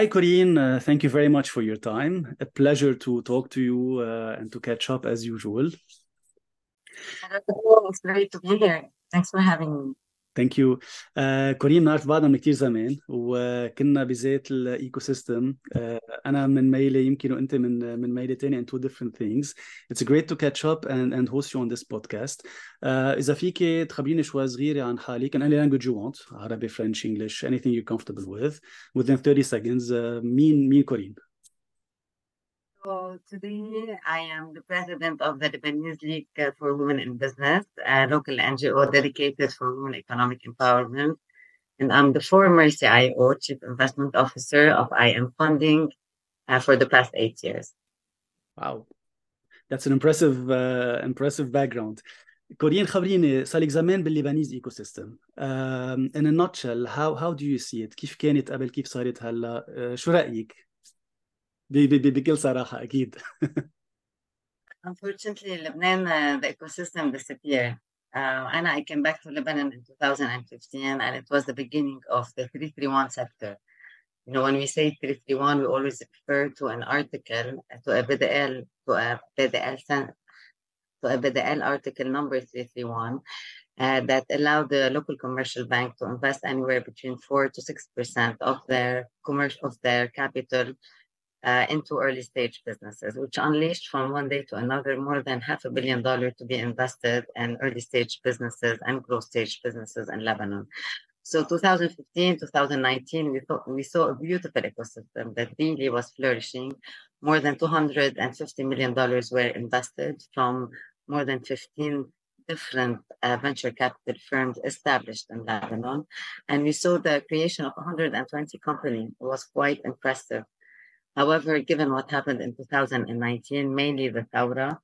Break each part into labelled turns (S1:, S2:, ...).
S1: Hi, Corine. Uh, thank you very much for your time. A pleasure to talk to you uh, and to catch up as usual.
S2: It's great to be here. Thanks for having me.
S1: ثانك يو كورين نعرف بعضنا من كتير زمان وكنا بذات الايكو سيستم انا من ميلي يمكن وانت من من ميلي تاني and two different things it's great to catch up and and host you on this podcast uh, اذا فيك تخبريني شوي صغيره عن حالك in any language you want عربي French English anything you're comfortable with within 30 seconds uh, مين مين كورين
S2: So today I am the president of the Lebanese League for Women in Business, a local NGO dedicated for women economic empowerment. And I'm the former CIO, Chief Investment Officer of IM Funding uh, for the past eight years.
S1: Wow, that's an impressive, uh, impressive background. كورين خبريني صار لك زمان بالليبانيز ايكو سيستم um, in a nutshell how how do you see it كيف كانت قبل كيف صارت هلا uh, شو رايك بكل صراحه اكيد
S2: Unfortunately, Lebanon, uh, the ecosystem disappeared. Uh, and I came back to Lebanon in 2015, and it was the beginning of the 331 sector. You know, when we say 331, we always refer to an article, to a BDL, to a BDL, to a BDL article number 331, uh, that allowed the local commercial bank to invest anywhere between four to six percent of their commercial of their capital uh, into early stage businesses, which unleashed from one day to another more than half a billion dollars to be invested in early stage businesses and growth stage businesses in Lebanon. So 2015, 2019, we thought we saw a beautiful ecosystem that really was flourishing. More than 250 million dollars were invested from more than 15 different uh, venture capital firms established in Lebanon, and we saw the creation of 120 companies. Was quite impressive However, given what happened in 2019, mainly the Thawra,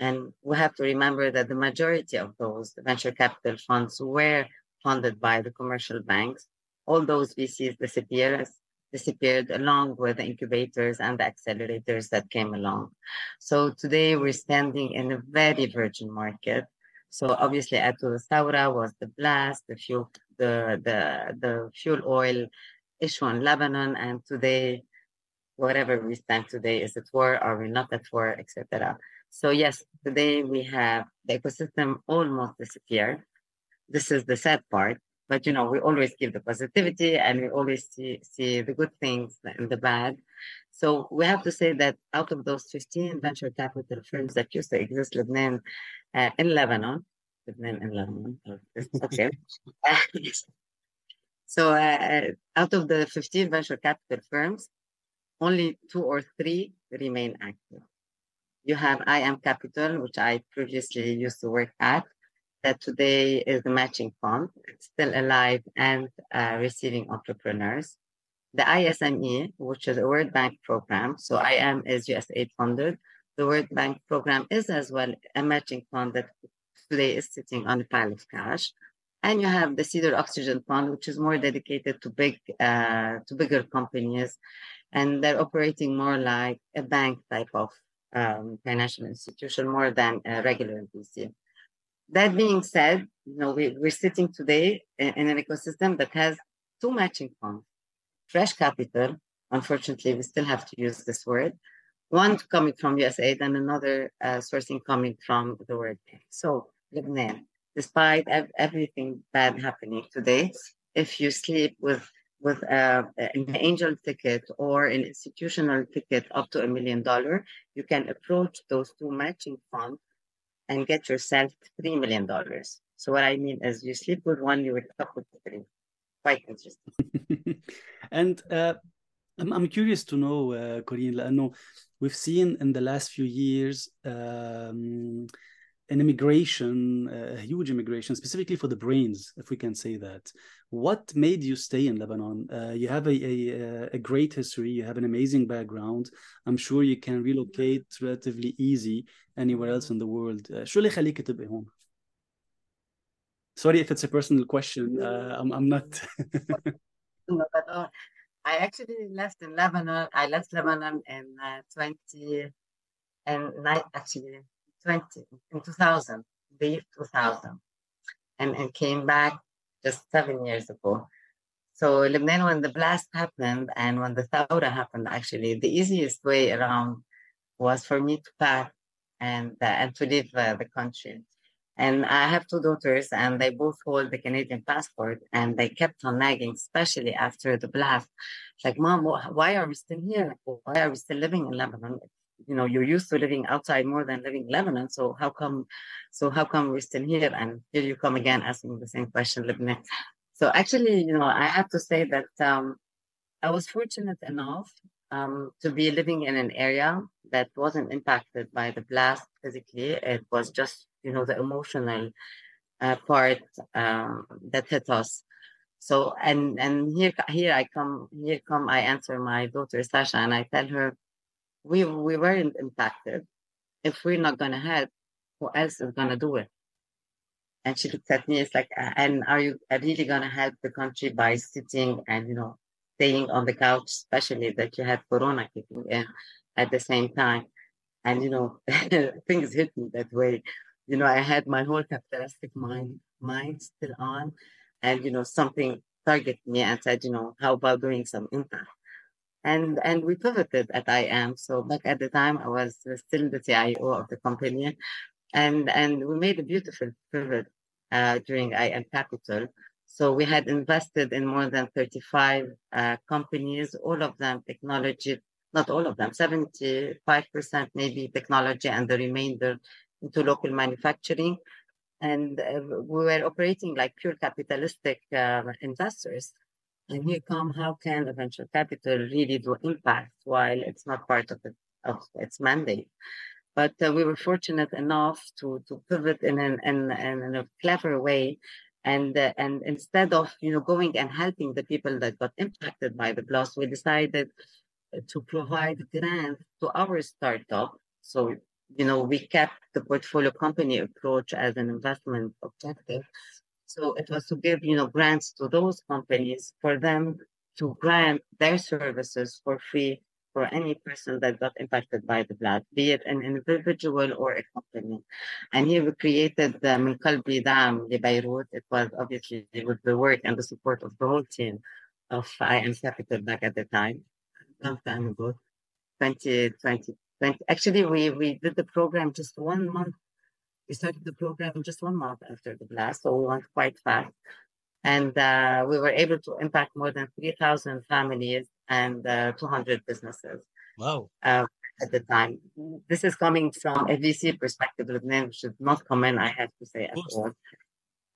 S2: and we have to remember that the majority of those venture capital funds were funded by the commercial banks. All those VCs disappeared, disappeared along with the incubators and the accelerators that came along. So today we're standing in a very virgin market. So obviously Atul Thawra was the blast, the fuel, the, the, the fuel oil issue in Lebanon, and today whatever we stand today, is it war, are we're not at war, etc. So yes, today we have the ecosystem almost disappeared. This is the sad part, but you know, we always give the positivity and we always see, see the good things and the bad. So we have to say that out of those 15 venture capital firms that used to exist Lebanon, uh, in Lebanon, Lebanon in Lebanon, okay. so uh, out of the 15 venture capital firms, only two or three remain active. You have IM Capital, which I previously used to work at, that today is the matching fund. Still alive and uh, receiving entrepreneurs. The ISME, which is a World Bank program. So IM is USAID funded. The World Bank program is as well a matching fund that today is sitting on a pile of cash. And you have the Cedar Oxygen Fund, which is more dedicated to big, uh, to bigger companies and they're operating more like a bank type of um, financial institution more than a regular VC. That being said, you know, we, we're sitting today in, in, an ecosystem that has two matching funds, fresh capital. Unfortunately, we still have to use this word. One coming from USAID and another uh, sourcing coming from the World Bank. So, Lebanon, despite ev- everything bad happening today, if you sleep with with a, an angel ticket or an institutional ticket up to a million dollar, you can approach those two matching funds and get yourself three million dollars. So what I mean is, you sleep with one, you wake up with three. Quite interesting.
S1: and uh, I'm I'm curious to know, uh, Corine. I know we've seen in the last few years. Um, an immigration, a huge immigration, specifically for the brains, if we can say that. What made you stay in Lebanon? Uh, you have a, a, a, great history, you have an amazing background. I'm sure you can relocate relatively easy anywhere else in the world. شو اللي يخليك تبقي هون? Sorry if it's a personal question. Uh, I'm, I'm not.
S2: I actually left in Lebanon. I left Lebanon in uh, 20 and actually 20, in 2000, the year 2000, and, and came back just seven years ago. So Lebanon, when the blast happened and when the Thawra happened, actually, the easiest way around was for me to pack and uh, and to leave uh, the country. And I have two daughters, and they both hold the Canadian passport, and they kept on nagging, especially after the blast. Like, mom, why are we still here? Why are we still living in Lebanon? You know, you're used to living outside more than living in Lebanon. So how come, so how come we're still here? And here you come again asking the same question, Lebnan. So actually, you know, I have to say that um, I was fortunate enough um, to be living in an area that wasn't impacted by the blast physically. It was just, you know, the emotional uh, part um, that hit us. So and and here here I come here come I answer my daughter Sasha and I tell her we we weren't impacted. If we're not gonna help, who else is gonna do it? And she looked at me. It's like, and are you really gonna help the country by sitting and you know staying on the couch, especially that you had Corona kicking in at the same time. And, you know, things hit me that way. You know, I had my whole capitalistic mind, mind still on. And, you know, something targeted me and said, you know, how about doing some impact? And and we pivoted at IM. So back at the time, I was still the CIO of the company. And, and we made a beautiful pivot uh, during IM Capital so we had invested in more than 35 uh, companies, all of them technology, not all of them, 75% maybe technology and the remainder into local manufacturing. And uh, we were operating like pure capitalistic uh, investors. And here come how can venture capital really do impact while it's not part of, of its mandate. But uh, we were fortunate enough to, to pivot in, an, in, in a clever way and uh, and instead of you know going and helping the people that got impacted by the blast, we decided to provide grants to our startup. So you know we kept the portfolio company approach as an investment objective. So it was to give you know grants to those companies for them to grant their services for free for any person that got impacted by the blast, be it an individual or a company. And here we created the Min Dam Beirut. It was obviously with the work and the support of the whole team of IM Capital back at the time, long time ago, 2020. 20. Actually, we, we did the program just one month. We started the program just one month after the blast, so we went quite fast. And uh, we were able to impact more than 3,000 families and uh, 200 businesses.
S1: Wow.
S2: Uh, at the time. This is coming from a VC perspective. Lebanon should not comment, I have to say, at all.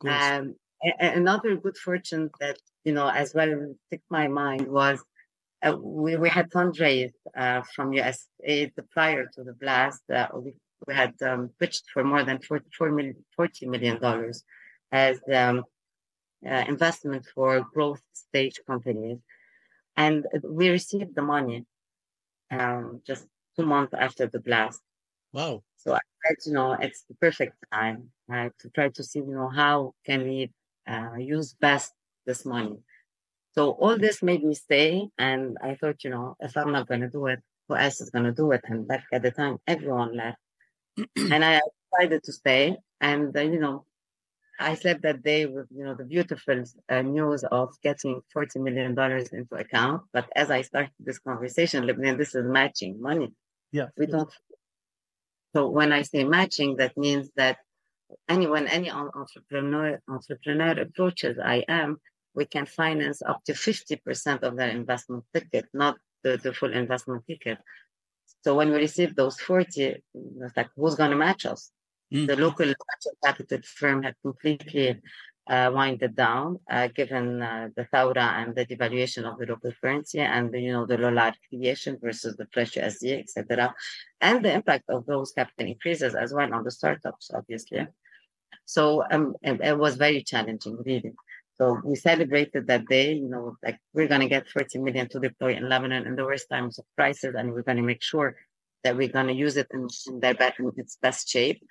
S2: Um, another good fortune that, you know, as well took my mind was uh, we, we had fundraised uh, from USAID prior to the blast. Uh, we, we had um, pitched for more than 44 million, $40 million as um, uh, investment for growth stage companies and we received the money um, just two months after the blast.
S1: Wow!
S2: So I tried, you know, it's the perfect time uh, to try to see, you know, how can we uh, use best this money. So all this made me stay, and I thought, you know, if I'm not going to do it, who else is going to do it? And back at the time, everyone left, and I decided to stay. And uh, you know, I slept that day with you know the beautiful uh, news of getting forty million dollars into account. But as I started this conversation, Lebnan, this is matching money.
S1: Yeah,
S2: we don't. So when I say matching, that means that anyone, any entrepreneur entrepreneur approaches I am, we can finance up to fifty percent of their investment ticket, not the, the full investment ticket. So when we received those forty, it was like who's going to match us? Mm. The local capital firm had completely uh, winded down, uh, given uh, the Thawra and the devaluation of the local currency and you know the dollar creation versus the fresh USD, etc., and the impact of those capital increases as well on the startups, obviously. So um, it, it was very challenging, really. So we celebrated that day, you know, like we're going to get 40 million to deploy in Lebanon in the worst times of crisis, and we're going to make sure that we're going to use it in, in, their, in its best shape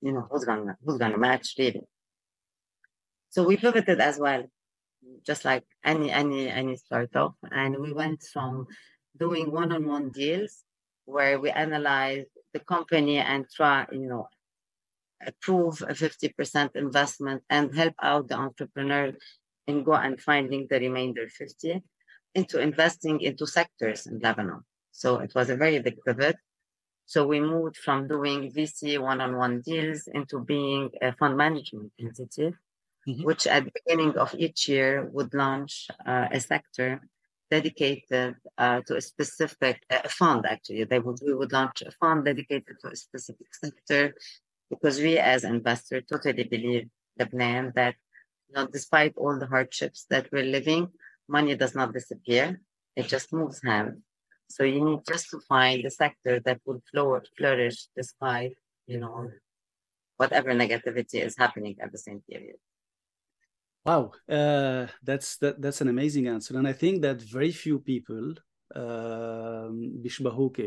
S2: you know, who's gonna who's gonna match really. So we pivoted as well, just like any any any startup, and we went from doing one-on-one deals where we analyze the company and try, you know, approve a 50% investment and help out the entrepreneur in go and finding the remainder 50 into investing into sectors in Lebanon. So it was a very big pivot. So we moved from doing VC one-on-one deals into being a fund management entity, mm-hmm. which at the beginning of each year would launch uh, a sector dedicated uh, to a specific uh, fund. Actually, they would we would launch a fund dedicated to a specific sector because we as investors totally believe the plan that you know, despite all the hardships that we're living, money does not disappear. It just moves hands. So you need just to find the sector that will flourish despite, you know, whatever negativity is happening at the same period.
S1: Wow, uh, that's that, that's an amazing answer, and I think that very few people بيشبهوك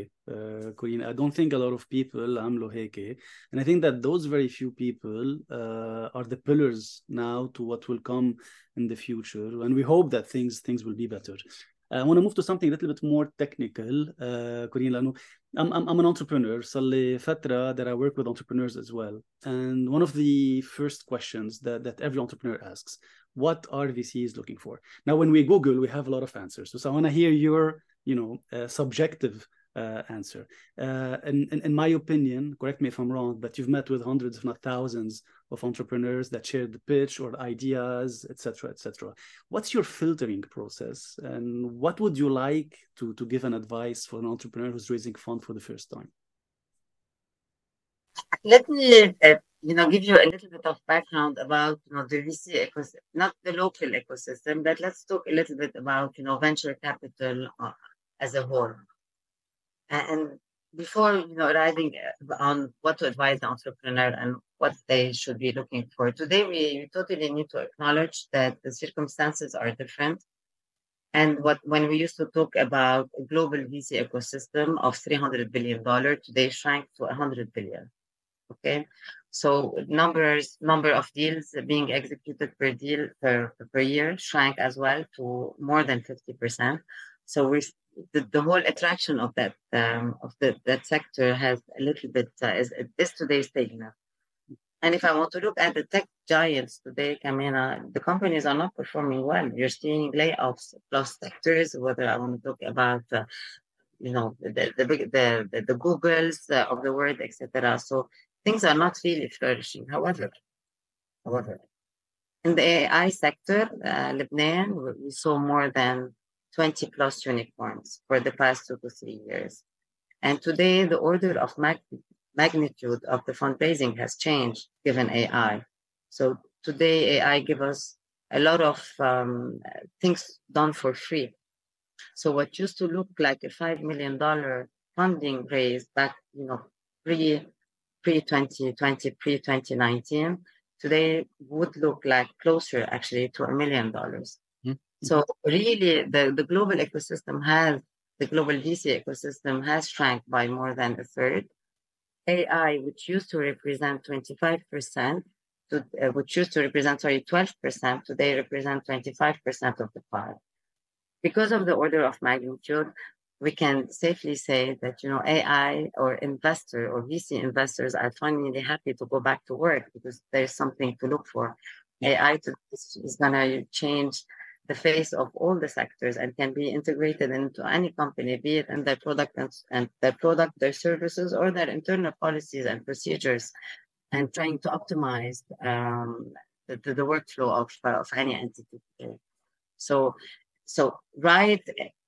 S1: Corinne. I don't think a lot of people عملوا هيك and I think that those very few people uh, are the pillars now to what will come in the future and we hope that things things will be better I want to move to something a little bit more technical uh, Corinne لأنه I'm, I'm, I'm an entrepreneur صار لي فترة that I work with entrepreneurs as well and one of the first questions that, that every entrepreneur asks what are VCs looking for? Now, when we Google, we have a lot of answers. So, so I want to hear your you know subjective uh, answer. Uh, in, in, in, my opinion, correct me if I'm wrong, but you've met with hundreds, if not thousands, of entrepreneurs that shared the pitch or ideas, etc., etc. What's your filtering process, and what would you like to to give an advice for an entrepreneur who's raising fund for the first time?
S2: Let me, uh, you know, give you a little bit of background about you know the VC ecosystem, not the local ecosystem, but let's talk a little bit about you know venture capital uh, as a whole. And before you know arriving uh, on what to advise the entrepreneur and what they should be looking for, today we totally need to acknowledge that the circumstances are different. And what when we used to talk about a global VC ecosystem of $300 billion, today shrank to 100 billion. Okay, so numbers number of deals being executed per deal per per year shrank as well to more than 50%. So we the, the whole attraction of that um, of the, that sector has a little bit uh, is, is today stagnant. And if I want to look at the tech giants today, uh, the companies are not performing well. You're seeing layoffs across sectors, whether I want to talk about, uh, you know, the the, the, the, the Googles uh, of the world, etc. So things are not really flourishing. However, however, in the AI sector, uh, Lebnan, we saw more than 20 plus unicorns for the past two to three years. And today, the order of mag- magnitude of the fundraising has changed given AI. So today, AI gives us a lot of um, things done for free. So what used to look like a five million dollar funding raise back, you know, pre pre 2020, pre 2019, today would look like closer actually to a million dollars. So really, the, the global ecosystem has, the global VC ecosystem has shrank by more than a third. AI, which used to represent 25%, to, uh, which used to represent, sorry, 12%, today represent 25% of the pie. Because of the order of magnitude, we can safely say that, you know, AI or investor or VC investors are finally happy to go back to work because there's something to look for. AI to, is going to change the face of all the sectors and can be integrated into any company, be it in their product and, and their product, their services, or their internal policies and procedures, and trying to optimize um, the, the, the, workflow of, of any entity. So, so right,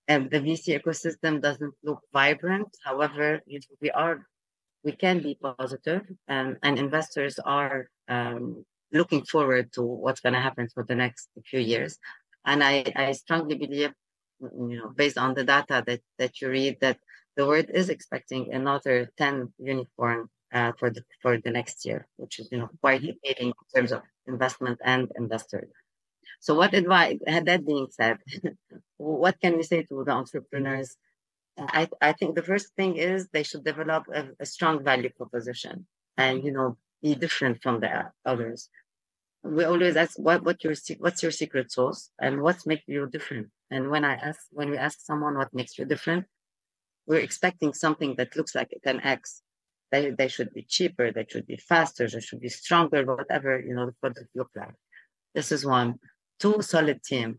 S2: and the VC ecosystem doesn't look vibrant. However, we are, we can be positive, and, and investors are um, looking forward to what's going to happen for the next few years. And I, I strongly believe, mm, you know, based on the data that, that you read, that the world is expecting another 10 unicorn uh, for the for the next year, which is you know quite mm-hmm. exciting in terms of investment and investors. So, what advice? That being said, what can we say to the entrepreneurs? Uh, I I think the first thing is they should develop a, a strong value proposition and you know be different from the others we always ask what what your what's your secret sauce and what makes you different. And when I ask when we ask someone what makes you different, we're expecting something that looks like a 10x. They they should be cheaper, they should be faster, they should be stronger, whatever you know the product look like. This is one. two solid team,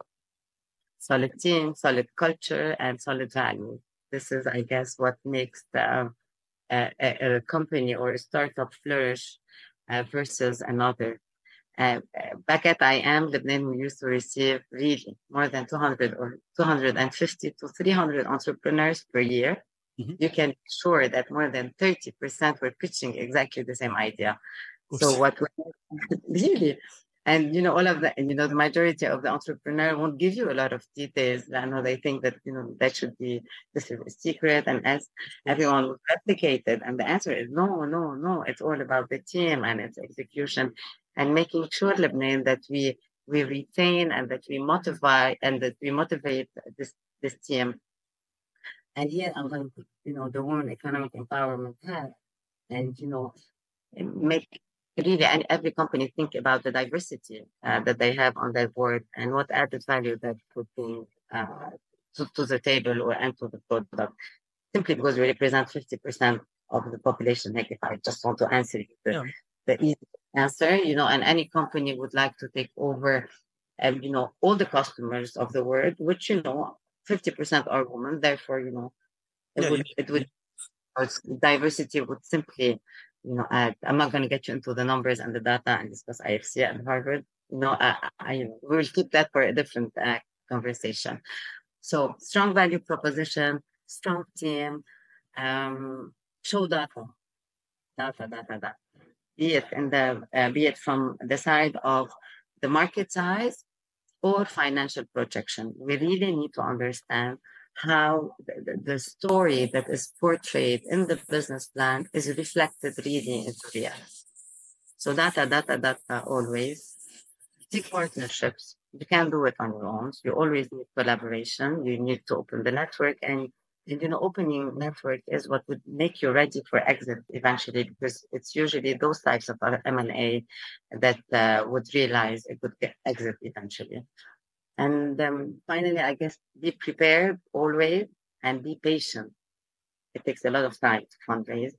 S2: solid team, solid culture, and solid value. This is, I guess, what makes the, uh, a, a, company or a startup flourish uh, versus another. Uh, back at IM, Lebnan, we used to receive really more than 200 or 250 to 300 entrepreneurs per year. Mm-hmm. You can be sure that more than 30% were pitching exactly the same idea. So what really, and you know, all of the, you know, the majority of the entrepreneur won't give you a lot of details. I know they think that you know that should be this is a secret, and as everyone will replicate it, and the answer is no, no, no. It's all about the team and its execution, and making sure, Lebnan, that we we retain and that we motivate and that we motivate this this team. And here I'm going to, you know, the woman economic empowerment hat, and you know, make really and every company think about the diversity uh, that they have on their board and what added value that could bring uh, to, to, the table or and to the product simply because we represent 50% of the population like if i just want to answer the, yeah. the easy answer you know and any company would like to take over and um, you know all the customers of the world which you know 50% are women therefore you know it yeah, would yeah. it would diversity would simply you know, add. I, am not going to get you into the numbers and the data and discuss IFC and Harvard. You know, I, I we'll keep that for a different uh, conversation. So strong value proposition, strong team, um, show data, data, data, data. Be it in the, uh, be it from the side of the market size or financial projection. We really need to understand how the, the, story that is portrayed in the business plan is reflected really into reality. So data, data, data always. Take partnerships. You can't do it on your own. You always need collaboration. You need to open the network and, and you know, opening network is what would make you ready for exit eventually, because it's usually those types of M&A that uh, would realize a good exit eventually. And um, finally, I guess be prepared always and be patient. It takes a lot of time to fundraise.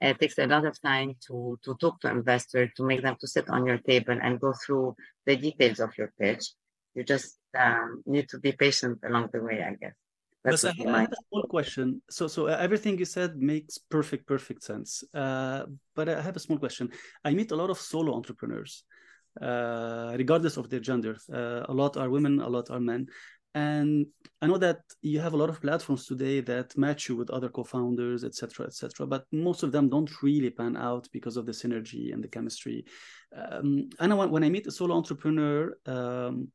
S2: It takes a lot of time to, to talk to investors, to make them to sit on your table and go through the details of your pitch. You just um, need to be patient along the way, I guess.
S1: That's but I, have a small question. So, so uh, everything you said makes perfect, perfect sense. Uh, but I have a small question. I meet a lot of solo entrepreneurs, uh, regardless of their gender. Uh, a lot are women, a lot are men. And I know that you have a lot of platforms today that match you with other co-founders, etc., etc. but most of them don't really pan out because of the synergy and the chemistry. Um, I know when, when, I meet a solo entrepreneur, um,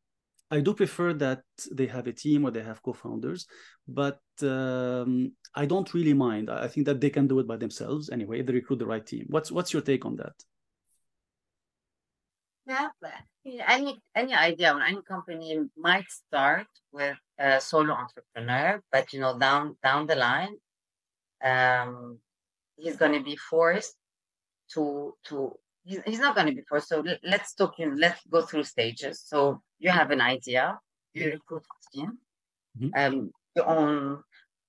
S1: I do prefer that they have a team or they have co-founders, but um, I don't really mind. I think that they can do it by themselves anyway. They recruit the right team. What's what's your take on that?
S2: Yeah, any any idea when any company might start with a solo entrepreneur, but you know down down the line, um, he's going to be forced to to he's, not going to be forced. So let's talk. Let's go through stages. So you have an idea, you recruit a team, mm-hmm. um, you own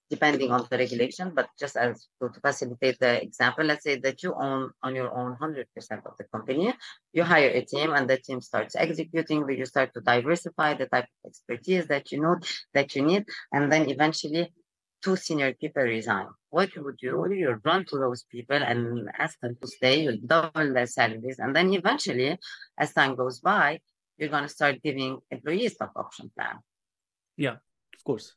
S2: depending on the regulation, but just as to, to facilitate the example, let's say that you own on your own 100% of the company, you hire a team and the team starts executing, you start to diversify the type of expertise that you know that you need, and then eventually two senior people resign. What you would do, you run to those people and ask them to stay, you double their salaries, and then eventually, as time goes by, you're going to start giving employees stock option plan.
S1: Yeah, of course.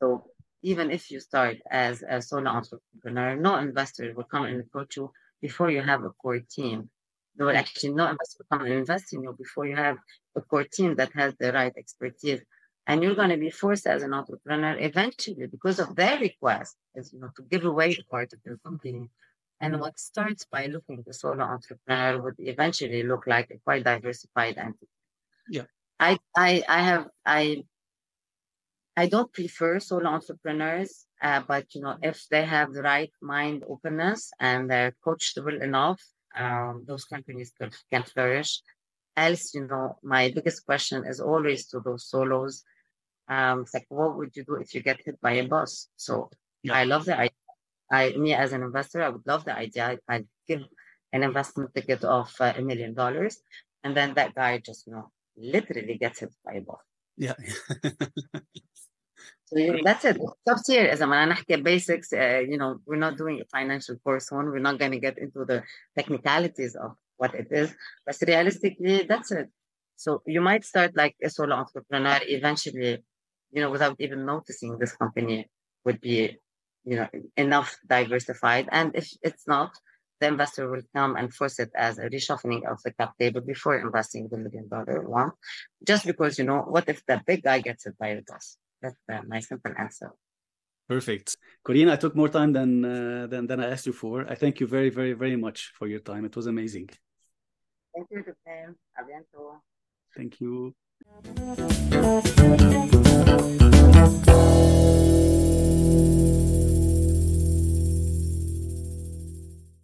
S2: So even if you start as a solo entrepreneur, no investor will come and approach you before you have a core team. They will actually no investor will come and invest in you before you have a core team that has the right expertise. And you're going to be forced as an entrepreneur eventually because of their request is you know to give away part of your company. And what starts by looking the solo entrepreneur would eventually look like a quite diversified entity.
S1: Yeah.
S2: I I I have I I don't prefer solo entrepreneurs, uh, but you know, if they have the right mind openness and they're coachable enough, um, those companies can, can flourish. Else, you know, my biggest question is always to those solos. Um, it's like, what would you do if you get hit by a bus? So yeah. I love the idea. I, me as an investor, I would love the idea. I'd give an investment ticket of uh, a million dollars, and then that guy just, you know, literally gets hit by a bus.
S1: Yeah.
S2: so that's it. Top tier is أنا نحكي basics. Uh, you know, we're not doing a financial course one. We're not going to get into the technicalities of what it is. But realistically, that's it. So you might start like a solo entrepreneur eventually, you know, without even noticing this company would be, you know, enough diversified. And if it's not, the investor will come and force it as a reshuffling of the cap table before investing the million dollar one. Just because, you know, what if the big guy gets it by the bus? That's uh, my simple answer.
S1: Perfect. Corine, I took more time than, uh, than than I asked you for. I thank you very, very, very much for your time. It was amazing.
S2: Thank you, Dupin. A bientôt.
S1: Thank you.